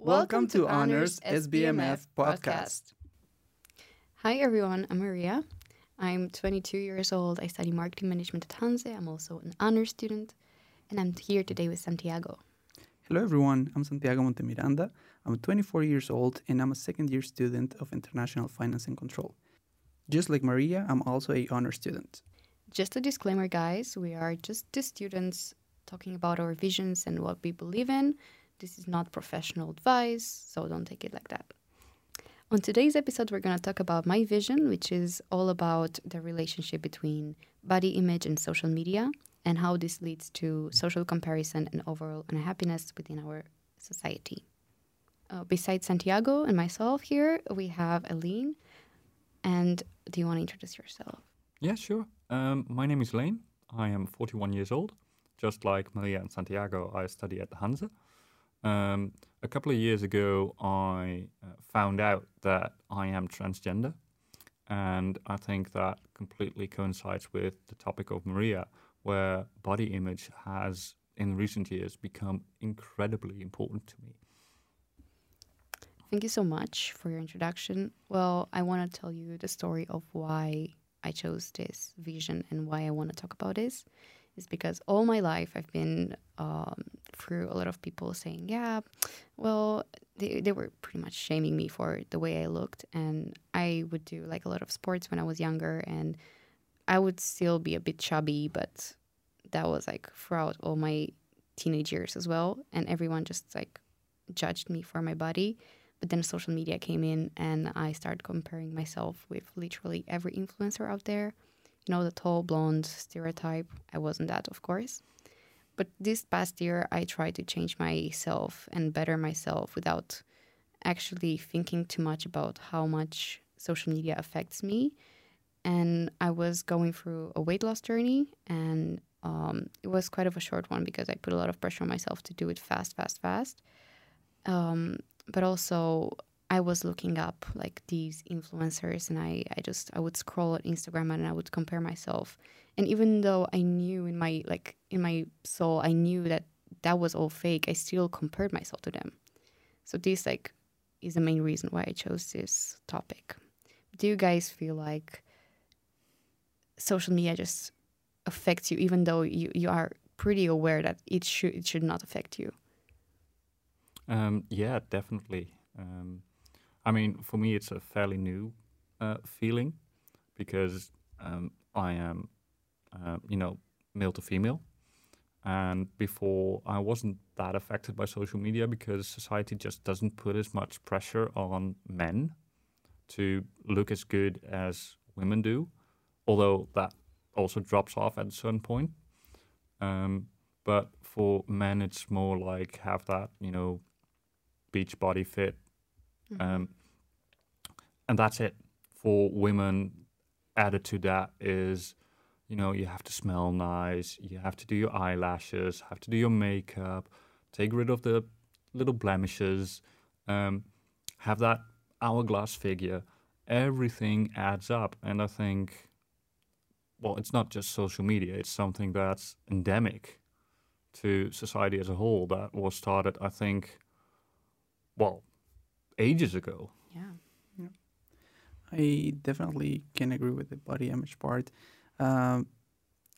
Welcome to Honors SBMF podcast. Hi everyone, I'm Maria. I'm 22 years old. I study marketing management at Hanze. I'm also an honors student, and I'm here today with Santiago. Hello everyone, I'm Santiago Montemiranda. I'm 24 years old and I'm a second year student of International Finance and Control. Just like Maria, I'm also a honor student. Just a disclaimer, guys, we are just two students talking about our visions and what we believe in. This is not professional advice, so don't take it like that. On today's episode, we're going to talk about my vision, which is all about the relationship between body image and social media and how this leads to social comparison and overall unhappiness within our society. Uh, besides Santiago and myself here, we have Aline. And do you want to introduce yourself? Yeah, sure. Um, my name is Lane. I am 41 years old. Just like Maria and Santiago, I study at the Hanze. Um, a couple of years ago, I uh, found out that I am transgender. And I think that completely coincides with the topic of Maria, where body image has, in recent years, become incredibly important to me. Thank you so much for your introduction. Well, I want to tell you the story of why I chose this vision and why I want to talk about this is because all my life I've been um, through a lot of people saying, yeah, well, they, they were pretty much shaming me for the way I looked. And I would do like a lot of sports when I was younger, and I would still be a bit chubby, but that was like throughout all my teenage years as well. And everyone just like judged me for my body. But then social media came in, and I started comparing myself with literally every influencer out there know, the tall blonde stereotype. I wasn't that, of course. But this past year, I tried to change myself and better myself without actually thinking too much about how much social media affects me. And I was going through a weight loss journey, and um, it was quite of a short one because I put a lot of pressure on myself to do it fast, fast, fast. Um, but also, I was looking up like these influencers and I, I just I would scroll on Instagram and I would compare myself. And even though I knew in my like in my soul I knew that that was all fake, I still compared myself to them. So this like is the main reason why I chose this topic. Do you guys feel like social media just affects you even though you, you are pretty aware that it should it should not affect you? Um, yeah, definitely. Um, I mean, for me, it's a fairly new uh, feeling because um, I am, uh, you know, male to female. And before, I wasn't that affected by social media because society just doesn't put as much pressure on men to look as good as women do, although that also drops off at a certain point. Um, but for men, it's more like have that, you know, beach body fit. Mm-hmm. Um, and that's it. For women, added to that is, you know, you have to smell nice, you have to do your eyelashes, have to do your makeup, take rid of the little blemishes, um, have that hourglass figure. Everything adds up, and I think, well, it's not just social media; it's something that's endemic to society as a whole. That was started, I think, well, ages ago. Yeah. I definitely can agree with the body image part. Um,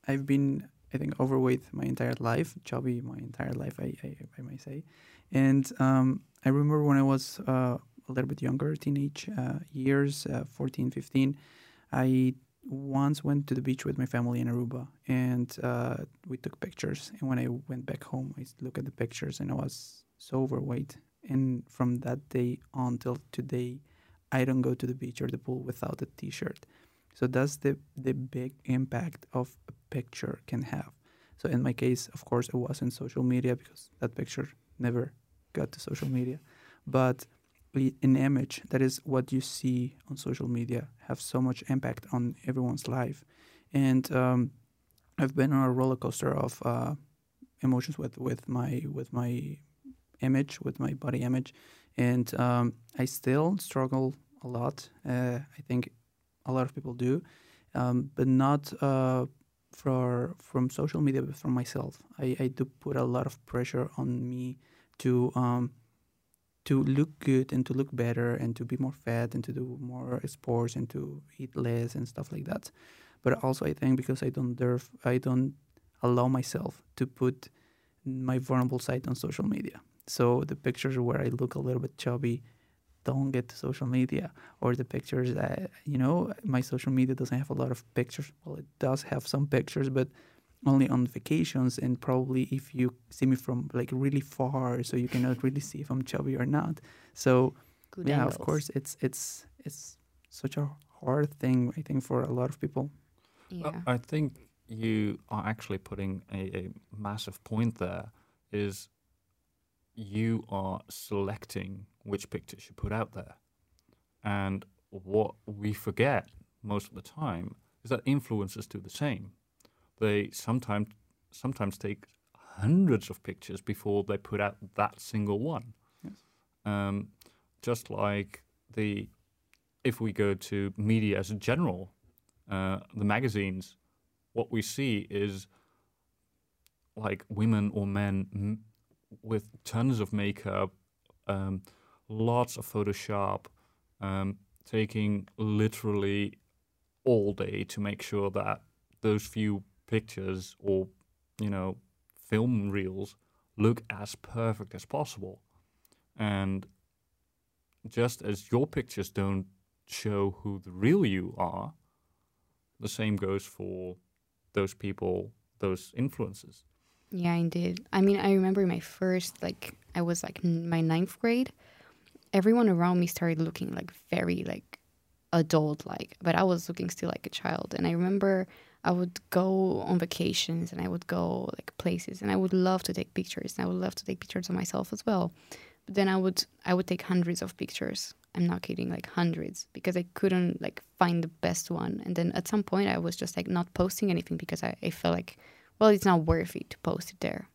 I've been, I think, overweight my entire life, chubby my entire life, I, I, I might say. And um, I remember when I was uh, a little bit younger, teenage uh, years, uh, 14, 15, I once went to the beach with my family in Aruba and uh, we took pictures. And when I went back home, I looked at the pictures and I was so overweight. And from that day on till today, I don't go to the beach or the pool without a t-shirt. So that's the the big impact of a picture can have. So in my case, of course, it wasn't social media because that picture never got to social media. But an image that is what you see on social media have so much impact on everyone's life. And um, I've been on a roller coaster of uh, emotions with, with my with my image, with my body image, and um, I still struggle a lot. Uh, I think a lot of people do, um, but not uh, for from social media, but from myself. I, I do put a lot of pressure on me to um, to look good and to look better and to be more fat and to do more sports and to eat less and stuff like that. But also, I think because I don't dare, I don't allow myself to put my vulnerable side on social media. So the pictures where I look a little bit chubby don't get to social media, or the pictures that you know my social media doesn't have a lot of pictures. Well, it does have some pictures, but only on vacations and probably if you see me from like really far so you cannot really see if i'm chubby or not so Good yeah angles. of course it's it's it's such a hard thing i think for a lot of people uh, Yeah. Well, I think you are actually putting a, a massive point there is you are selecting which pictures you put out there. And what we forget most of the time is that influencers do the same. They sometimes sometimes take hundreds of pictures before they put out that single one. Yes. Um, just like the if we go to media as a general, uh, the magazines, what we see is like women or men m- with tons of makeup, um, lots of Photoshop, um, taking literally all day to make sure that those few pictures or you know film reels look as perfect as possible. And just as your pictures don't show who the real you are the same goes for those people those influences Yeah, indeed. I mean, I remember my first, like, I was like my ninth grade. Everyone around me started looking like very like adult, like, but I was looking still like a child. And I remember I would go on vacations and I would go like places and I would love to take pictures and I would love to take pictures of myself as well. But then I would I would take hundreds of pictures. I'm not kidding, like hundreds, because I couldn't like find the best one. And then at some point I was just like not posting anything because I, I felt like well, it's not worth it to post it there.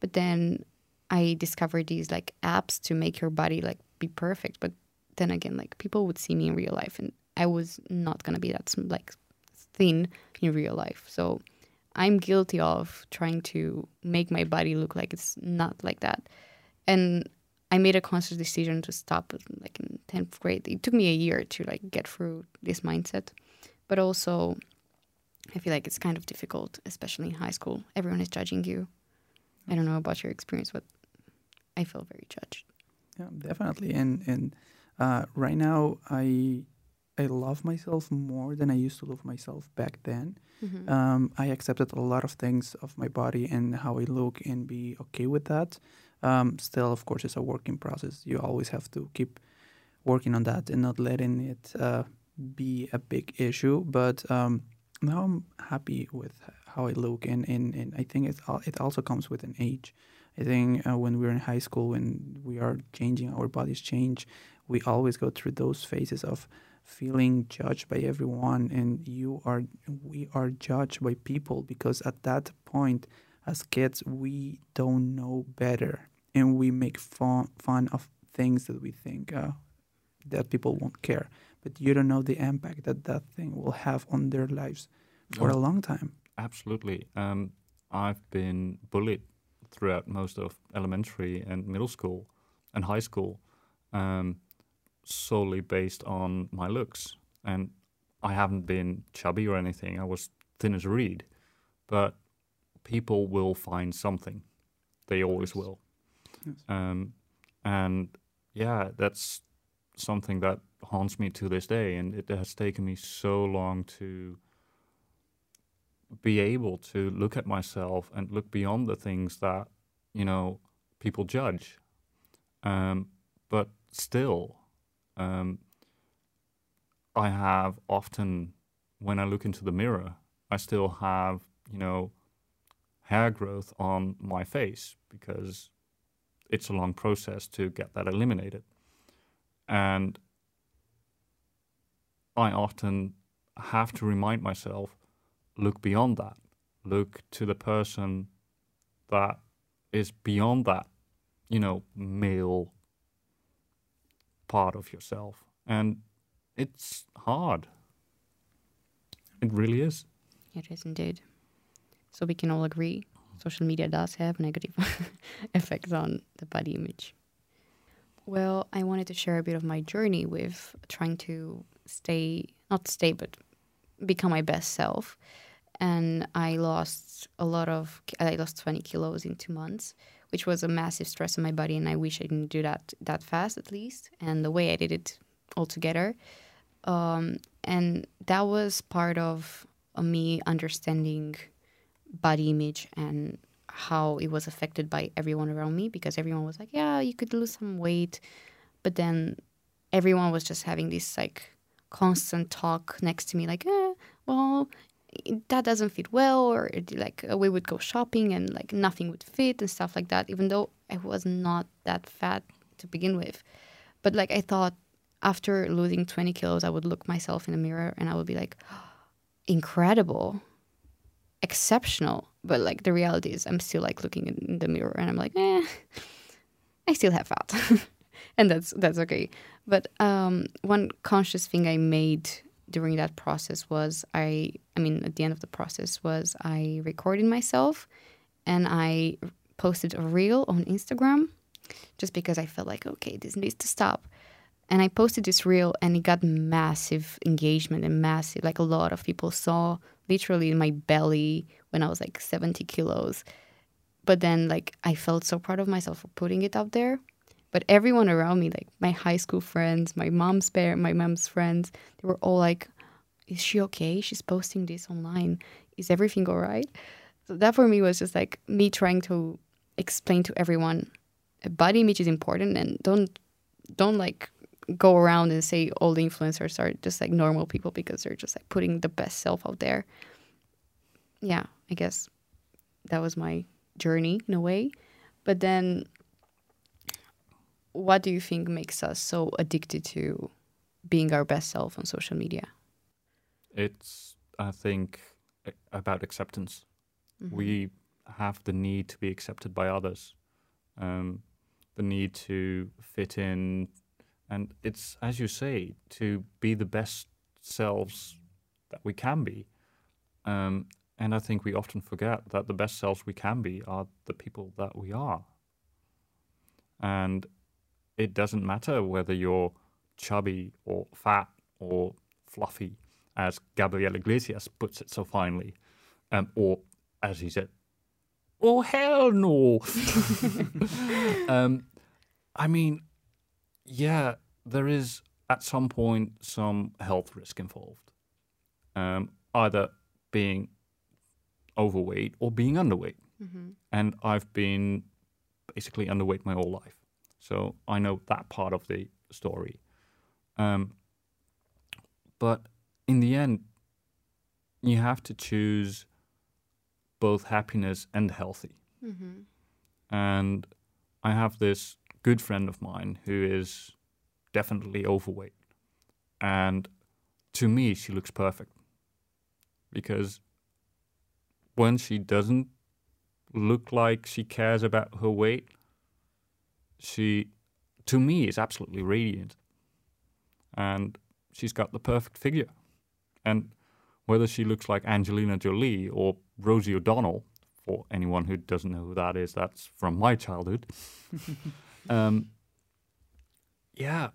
But then I discovered these like apps to make your body like be perfect. But then again, like people would see me in real life, and I was not gonna be that like thin in real life. So I'm guilty of trying to make my body look like it's not like that. And I made a conscious decision to stop like in 10th grade. It took me a year to like get through this mindset. But also I feel like it's kind of difficult, especially in high school. Everyone is judging you. I don't know about your experience, but I feel very judged. Yeah, definitely. And and uh, right now, I I love myself more than I used to love myself back then. Mm-hmm. Um, I accepted a lot of things of my body and how I look, and be okay with that. Um, still, of course, it's a working process. You always have to keep working on that and not letting it uh, be a big issue. But um, now I'm happy with how I look, and, and, and I think it it also comes with an age. I think uh, when we're in high school, when we are changing, our bodies change. We always go through those phases of feeling judged by everyone, and you are we are judged by people because at that point, as kids, we don't know better, and we make fun fun of things that we think uh, that people won't care. But you don't know the impact that that thing will have on their lives for a long time. Absolutely. Um, I've been bullied throughout most of elementary and middle school and high school um, solely based on my looks. And I haven't been chubby or anything. I was thin as a reed. But people will find something. They always will. Yes. Um, and yeah, that's something that haunts me to this day. And it has taken me so long to be able to look at myself and look beyond the things that you know people judge um, but still um, i have often when i look into the mirror i still have you know hair growth on my face because it's a long process to get that eliminated and i often have to remind myself look beyond that. Look to the person that is beyond that, you know, male part of yourself. And it's hard. It really is. It is indeed. So we can all agree social media does have negative effects on the body image. Well, I wanted to share a bit of my journey with trying to stay, not stay, but become my best self. And I lost a lot of, I lost 20 kilos in two months, which was a massive stress on my body. And I wish I didn't do that that fast, at least. And the way I did it altogether. Um, and that was part of me understanding body image and how it was affected by everyone around me because everyone was like, yeah, you could lose some weight. But then everyone was just having this like constant talk next to me, like, eh, well, that doesn't fit well, or like uh, we would go shopping and like nothing would fit and stuff like that, even though I was not that fat to begin with. But like I thought after losing 20 kilos, I would look myself in the mirror and I would be like, incredible, exceptional. But like the reality is, I'm still like looking in the mirror and I'm like, eh, I still have fat, and that's that's okay. But um, one conscious thing I made during that process was I, I mean, at the end of the process was I recorded myself, and I posted a reel on Instagram, just because I felt like okay, this needs to stop and I posted this reel and it got massive engagement and massive like a lot of people saw literally in my belly when I was like 70 kilos. But then like I felt so proud of myself for putting it out there. But everyone around me, like my high school friends, my mom's parents, my mom's friends, they were all like, Is she okay? She's posting this online. Is everything all right? So that for me was just like me trying to explain to everyone a body image is important and don't don't like go around and say all the influencers are just like normal people because they're just like putting the best self out there. Yeah, I guess that was my journey in a way. But then what do you think makes us so addicted to being our best self on social media? It's, I think, about acceptance. Mm-hmm. We have the need to be accepted by others, um, the need to fit in, and it's, as you say, to be the best selves that we can be. Um, and I think we often forget that the best selves we can be are the people that we are. And it doesn't matter whether you're chubby or fat or fluffy, as Gabriel Iglesias puts it so finely, um, or as he said, oh hell no. um, I mean, yeah, there is at some point some health risk involved, um, either being overweight or being underweight. Mm-hmm. And I've been basically underweight my whole life. So I know that part of the story. Um, but in the end, you have to choose both happiness and healthy. Mm-hmm. And I have this good friend of mine who is definitely overweight. And to me, she looks perfect. Because when she doesn't look like she cares about her weight, she, to me, is absolutely radiant. And she's got the perfect figure. And whether she looks like Angelina Jolie or Rosie O'Donnell, for anyone who doesn't know who that is, that's from my childhood. um, yeah,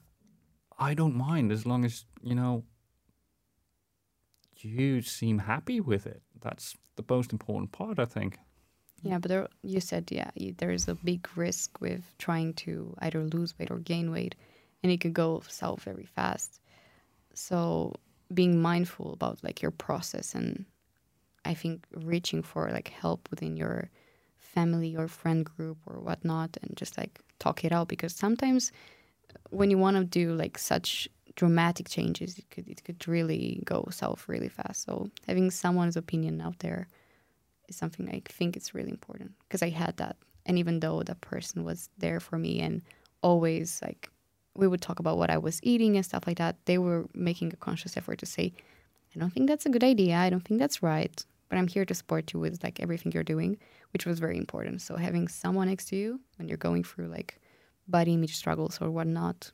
I don't mind as long as, you know, you seem happy with it. That's the most important part, I think. Yeah, but there, you said, yeah, you, there is a big risk with trying to either lose weight or gain weight, and it could go south very fast. So being mindful about like your process and I think reaching for like help within your family or friend group or whatnot and just like talk it out because sometimes when you want to do like such dramatic changes, it could it could really go south really fast. So having someone's opinion out there is something I think it's really important because I had that, and even though that person was there for me and always like we would talk about what I was eating and stuff like that, they were making a conscious effort to say, I don't think that's a good idea. I don't think that's right. But I'm here to support you with like everything you're doing, which was very important. So having someone next to you when you're going through like body image struggles or whatnot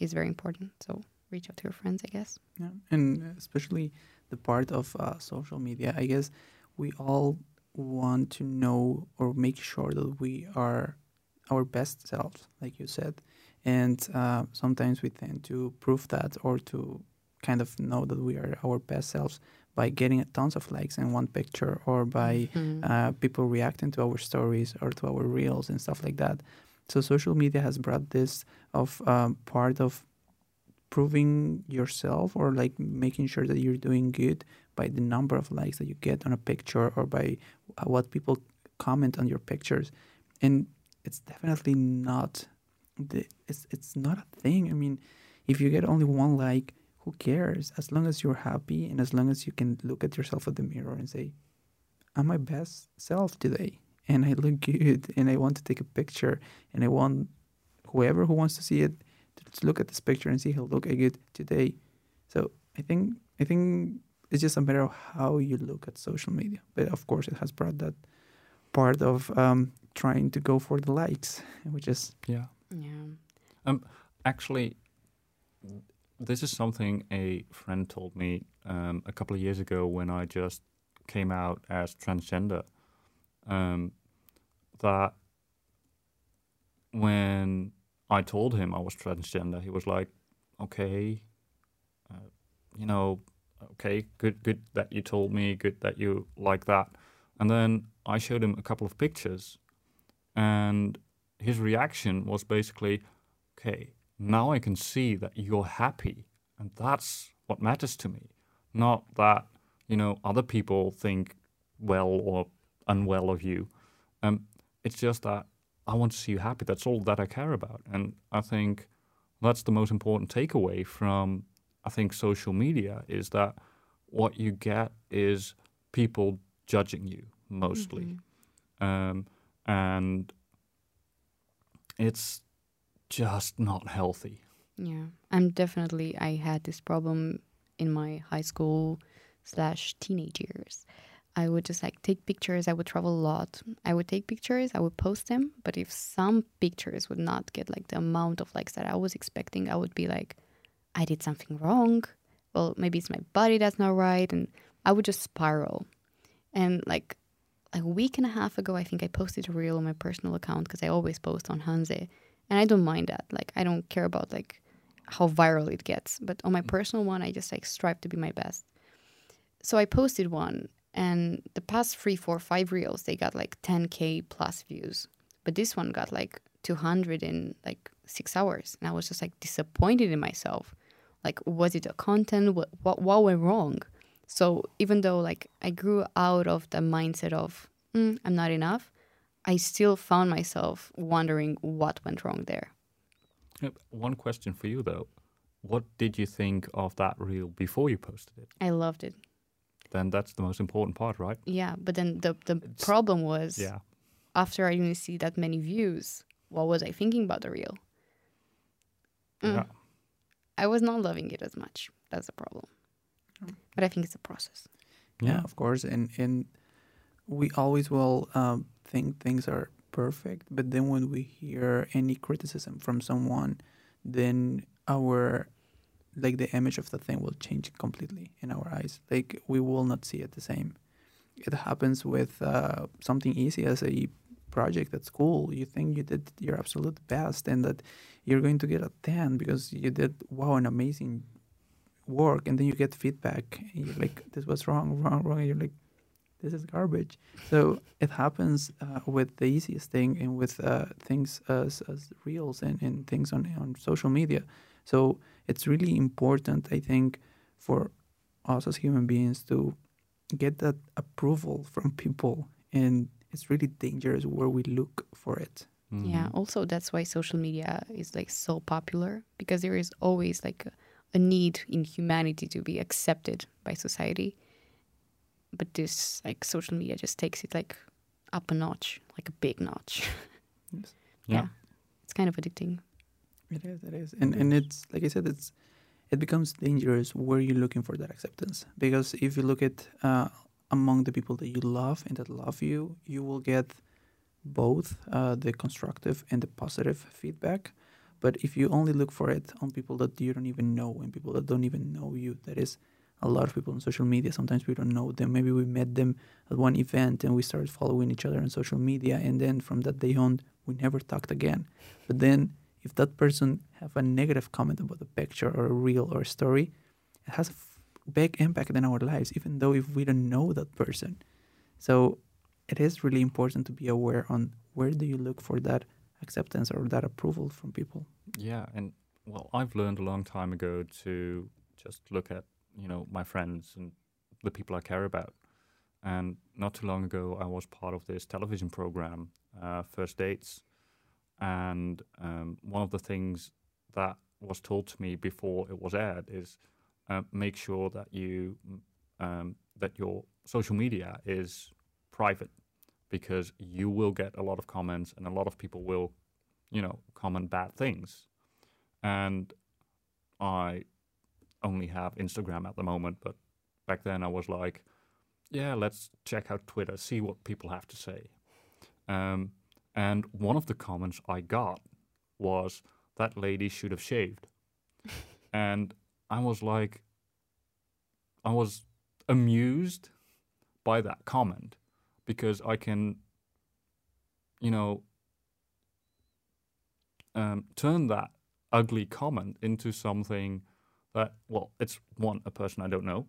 is very important. So reach out to your friends, I guess. Yeah, and especially the part of uh, social media. I guess we all want to know or make sure that we are our best selves, like you said, and uh, sometimes we tend to prove that or to kind of know that we are our best selves by getting tons of likes in one picture or by Mhm. uh, people reacting to our stories or to our reels and stuff like that. So social media has brought this of um, part of proving yourself or like making sure that you're doing good by the number of likes that you get on a picture or by uh, what people comment on your pictures, and it's definitely not the it's it's not a thing. I mean, if you get only one like, who cares? As long as you're happy and as long as you can look at yourself at the mirror and say, I'm my best self today and I look good and I want to take a picture and I want whoever who wants to see it to look at this picture and see how look I good today. So I think I think it's just a matter of how you look at social media. But of course it has brought that part of um, trying to go for the likes, which is Yeah. Yeah. Um actually, this is something a friend told me um, a couple of years ago when I just came out as transgender. Um, that when I told him I was transgender, he was like, "Okay, uh, you know, okay, good, good that you told me, good that you like that." And then I showed him a couple of pictures, and his reaction was basically, "Okay, now I can see that you're happy, and that's what matters to me, not that you know other people think well or unwell of you. Um, it's just that I want to see you happy. That's all that I care about, and I think that's the most important takeaway from I think social media is that what you get is people judging you mostly, Mhm. um, and it's just not healthy. Yeah, I'm definitely. I had this problem in my high school slash teenage years. I would just like take pictures. I would travel a lot. I would take pictures. I would post them. But if some pictures would not get like the amount of likes that I was expecting, I would be like, I did something wrong. Well, maybe it's my body that's not right, and I would just spiral. And like a week and a half ago, I think I posted a reel on my personal account because I always post on Hanze and I don't mind that. Like I don't care about like how viral it gets, but on my personal one, I just like strive to be my best. So I posted one, and the past three, four, five reels they got like 10k plus views, but this one got like 200 in like six hours, and I was just like disappointed in myself. Like, was it the content? What what, what went wrong? So even though like I grew out of the mindset of mm, I'm not enough, I still found myself wondering what went wrong there. One question for you though: What did you think of that reel before you posted it? I loved it. Then that's the most important part, right? Yeah, but then the the It's- problem was Yeah. after I didn't see that many views, what was I thinking about the reel? Mm. Yeah. I was not loving it as much. That's the problem. But I think it's a process. yeah, of course, and and we always will um, think things are perfect, but then when we hear any criticism from someone, then our like the image of the thing will change completely in our eyes. Like we will not see it the same. It happens with uh, something easy as a project at school. You think you did your absolute best, and that you're going to get a ten because you did wow an amazing work, and then you get feedback, you're like, "This was wrong, wrong, wrong," and you're like, "This is garbage." So it happens uh, with the easiest thing, and with uh, things as as reels and, and things on on social media. So it's really important, I think, for us as human beings to get that approval from people, and it's really dangerous where we look for it. Yeah. Mhm. Also, that's why social media is like so popular because there is always like a, a need in humanity to be accepted by society. But this like social media just takes it like up a notch, like a big notch. Yes. Yeah. It's kind of addicting. It is, it is, and and it's like I said, it's it becomes dangerous where you're looking for that acceptance because if you look at uh, among the people that you love and that love you, you will get both uh, the constructive and the positive feedback. But if you only look for it on people that you don't even know and people that don't even know you, that is a lot of people on social media. Sometimes we don't know them. Maybe we met them at one event and we started following each other on social media, and then from that day on, we never talked again. But then if that person have a negative comment about a picture or a reel or a story, it has a f- big impact in our lives, even though if we don't know that person. So it is really important to be aware on where do you look for that acceptance or that approval from people. Yeah, and well, I've learned a long time ago to just look at you know my friends and the people I care about. And not too long ago, I was part of this television program, uh, First Dates, and um, one of the things that was told to me before it was aired is uh, make sure that you um, that your social media is private because you will get a lot of comments and a lot of people will you know comment bad things and i only have instagram at the moment but back then i was like yeah let's check out twitter see what people have to say um, and one of the comments I got was that lady should have shaved. and I was like, I was amused by that comment because I can, you know, um, turn that ugly comment into something that, well, it's one, a person I don't know,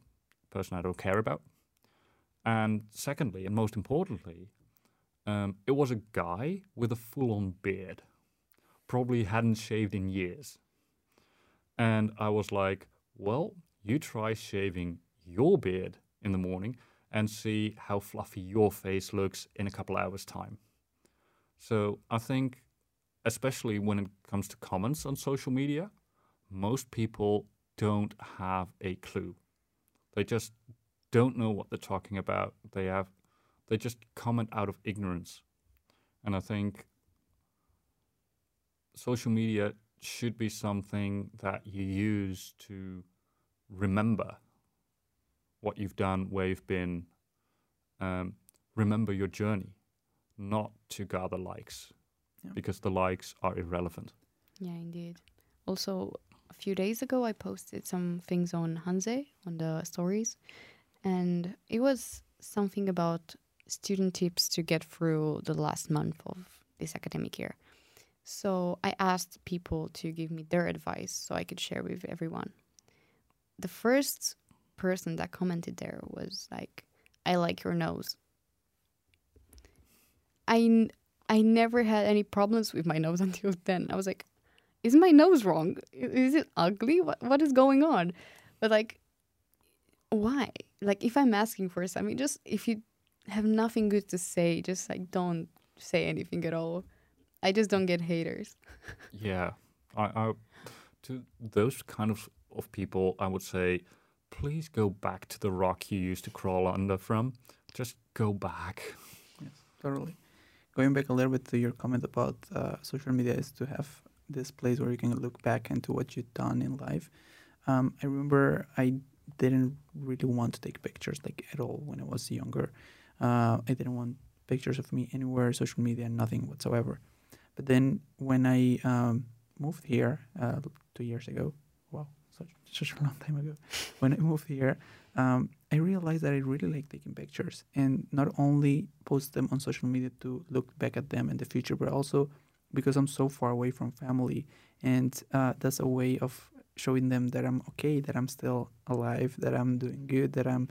a person I don't care about. And secondly, and most importantly, um, it was a guy with a full on beard. Probably hadn't shaved in years. And I was like, well, you try shaving your beard in the morning and see how fluffy your face looks in a couple hours' time. So I think, especially when it comes to comments on social media, most people don't have a clue. They just don't know what they're talking about. They have they just comment out of ignorance. And I think social media should be something that you use to remember what you've done, where you've been, um, remember your journey, not to gather likes, yeah. because the likes are irrelevant. Yeah, indeed. Also, a few days ago, I posted some things on Hanze on the stories, and it was something about student tips to get through the last month of this academic year. So I asked people to give me their advice so I could share with everyone. The first person that commented there was like, I like your nose. I, I never had any problems with my nose until then. I was like, is my nose wrong? Is it ugly? What what is going on? But like, why? Like, if I'm asking for something, just if you have nothing good to say, just like don't say anything at all. I just don't get haters. yeah, I, I to those kind of of people, I would say, please go back to the rock you used to crawl under from. Just go back. Yes, totally. Going back a little bit to your comment about uh, social media is to have this place where you can look back into what you've done in life. Um, I remember I didn't really want to take pictures like at all when I was younger. Uh, I didn't want pictures of me anywhere, social media, nothing whatsoever. But then when I um, moved here uh, two years ago, wow, such, such a long time ago, when I moved here, um, I realized that I really like taking pictures and not only post them on social media to look back at them in the future, but also because I'm so far away from family. And uh, that's a way of showing them that I'm okay, that I'm still alive, that I'm doing good, that I'm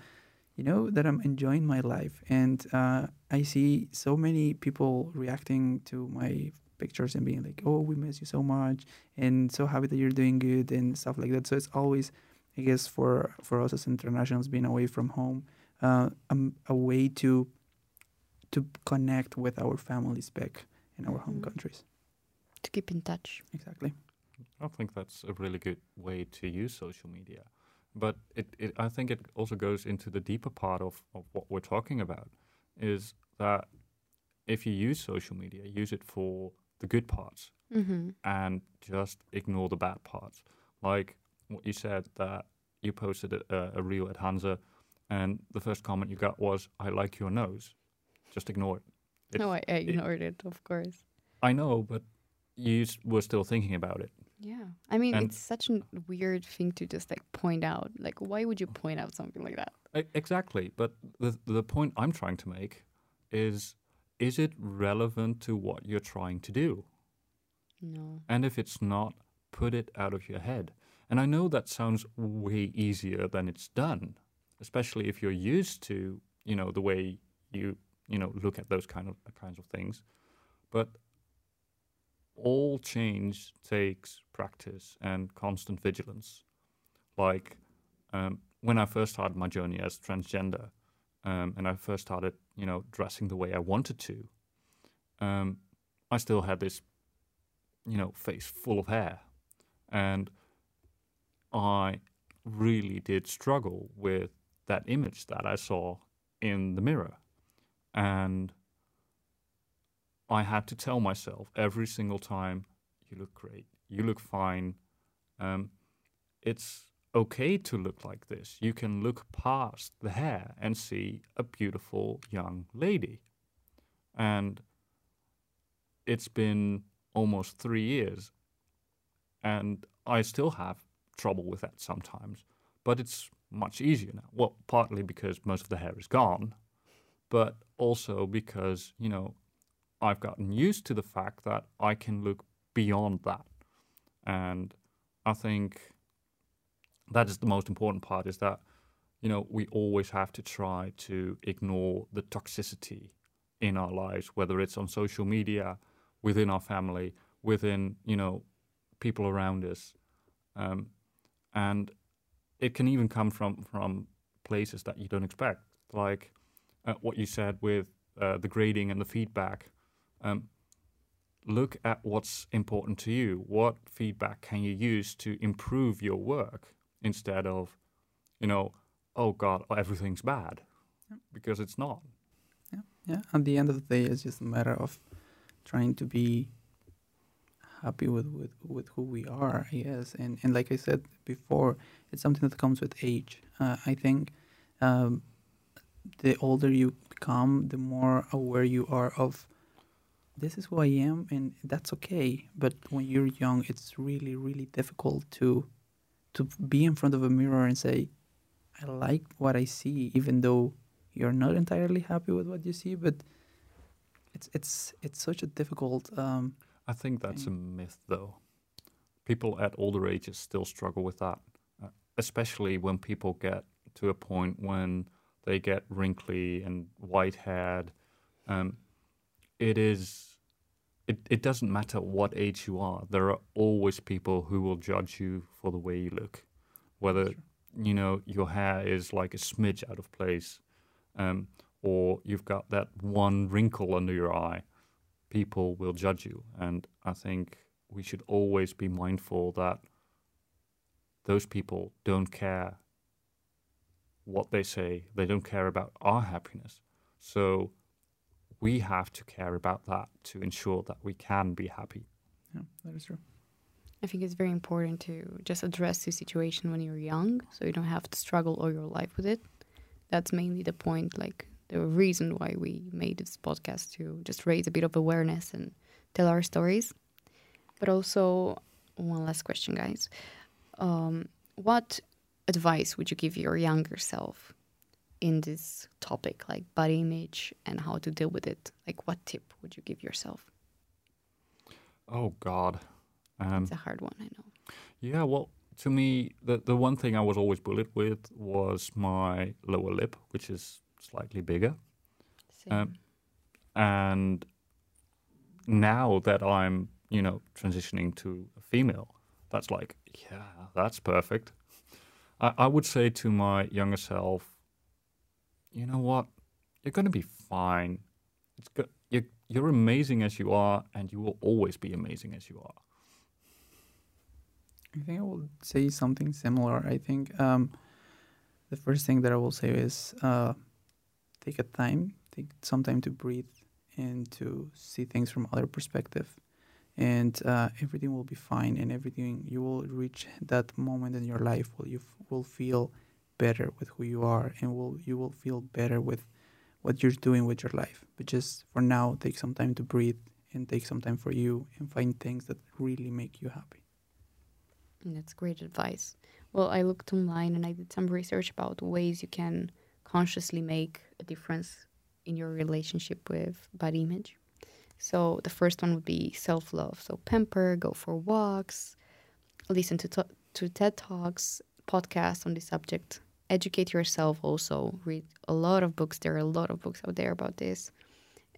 you know that i'm enjoying my life and uh, i see so many people reacting to my pictures and being like oh we miss you so much and so happy that you're doing good and stuff like that so it's always i guess for for us as internationals being away from home uh, um, a way to to connect with our families back in our home mm-hmm. countries to keep in touch exactly i think that's a really good way to use social media but it, it, I think it also goes into the deeper part of, of what we're talking about is that if you use social media, use it for the good parts mm-hmm. and just ignore the bad parts. Like what you said that you posted a, a reel at Hanze and the first comment you got was, I like your nose. Just ignore it. It no, I, I ignored it, it, of course. I know, but you were still thinking about it. Yeah. I mean, and it's such a weird thing to just like point out. Like, why would you point out something like that? Exactly. But the, the point I'm trying to make is is it relevant to what you're trying to do? No. And if it's not, put it out of your head. And I know that sounds way easier than it's done, especially if you're used to, you know, the way you, you know, look at those kind of kinds of things. But all change takes practice and constant vigilance. Like um, when I first started my journey as transgender, um, and I first started, you know, dressing the way I wanted to, um, I still had this, you know, face full of hair, and I really did struggle with that image that I saw in the mirror, and I had to tell myself every single time, "You look great. You look fine. Um, it's okay to look like this. You can look past the hair and see a beautiful young lady." And it's been almost three years, and I still have trouble with that sometimes. But it's much easier now. Well, partly because most of the hair is gone, but also because you know I've gotten used to the fact that I can look beyond that. And I think that is the most important part is that, you know, we always have to try to ignore the toxicity in our lives, whether it's on social media, within our family, within, you know, people around us. Um, and it can even come from, from places that you don't expect, like uh, what you said with uh, the grading and the feedback um, look at what's important to you. What feedback can you use to improve your work instead of, you know, oh God, everything's bad, Yep. because it's not. Yeah, yeah. At the end of the day, it's just a matter of trying to be happy with, with, with who we are, I guess. And and like I said before, it's something that comes with age. Uh, I think um, the older you become, the more aware you are of this is who I am, and that's okay. But when you're young, it's really really difficult to to be in front of a mirror and say, I like what I see, even though you're not entirely happy with what you see, but it's it's it's such a difficult. Um, I think that's a myth, though. People at older ages still struggle with that, uh, especially when people get to a point when they get wrinkly and white haired. Um, it is. It, it doesn't matter what age you are. There are always people who will judge you for the way you look, whether Sure. you know your hair is like a smidge out of place, um, or you've got that one wrinkle under your eye people will judge you. And I think we should always be mindful that those people don't care what they say, they don't care about our happiness. So we have to care about that to ensure that we can be happy. yeah, that is true. I think it's very important to just address the situation when you're young so you don't have to struggle all your life with it. That's mainly the point, like the reason why we made this podcast to just raise a bit of awareness and tell our stories. But also, one last question, guys. Um, what advice would you give your younger self in this topic, like body image and how to deal with it? Like, what tip would you give yourself? Oh God. Um, It's a hard one, I know. yeah, well, to me, the the one thing I was always bullied with was my lower lip, which is slightly bigger. Same. Um, and now that I'm, you know, transitioning to a female, that's like, yeah, that's perfect. I, I would say to my younger self, you know what, you're gonna be fine. It's go- you're, you're amazing as you are, and you will always be amazing as you are. I think I will say something similar. I think um, the first thing that I will say is uh, take a time, take some time to breathe and to see things from other perspective, and uh, everything will be fine. And everything you will reach that moment in your life where you f- will feel better with who you are, and will you will feel better with what you're doing with your life. But just for now, take some time to breathe and take some time for you and find things that really make you happy. That's great advice. Well, I looked online and I did some research about ways you can consciously make a difference in your relationship with body image. So the first one would be self love. So pamper, go for walks, listen to to, TED talks, podcasts on this subject. Educate yourself. Also read a lot of books. There are a lot of books out there about this,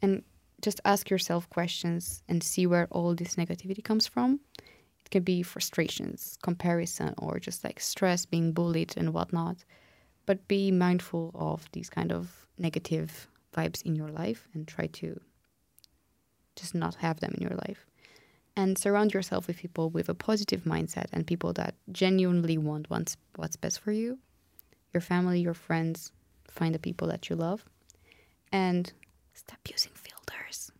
and just ask yourself questions and see where all this negativity comes from. It can be frustrations, comparison, or just like stress, being bullied and whatnot. But be mindful of these kind of negative vibes in your life and try to just not have them in your life. And surround yourself with people with a positive mindset and people that genuinely want what's, what's best for you. Your family, your friends, find the people that you love. And stop using filters.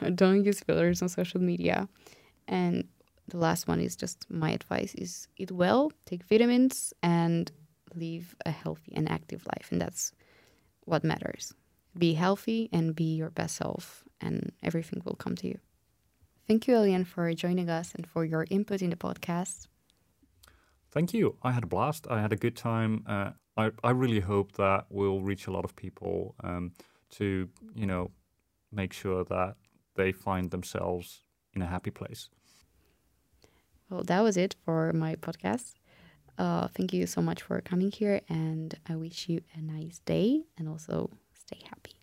Don't use filters on social media. And the last one is just my advice is eat well, take vitamins, and live a healthy and active life. And that's what matters. Be healthy and be your best self, and everything will come to you. Thank you, Elian, for joining us and for your input in the podcast. Thank you. I had a blast. I had a good time. Uh, I, I really hope that we'll reach a lot of people um, to, you know, make sure that they find themselves in a happy place. Well, that was it for my podcast. Uh, thank you so much for coming here, and I wish you a nice day and also stay happy.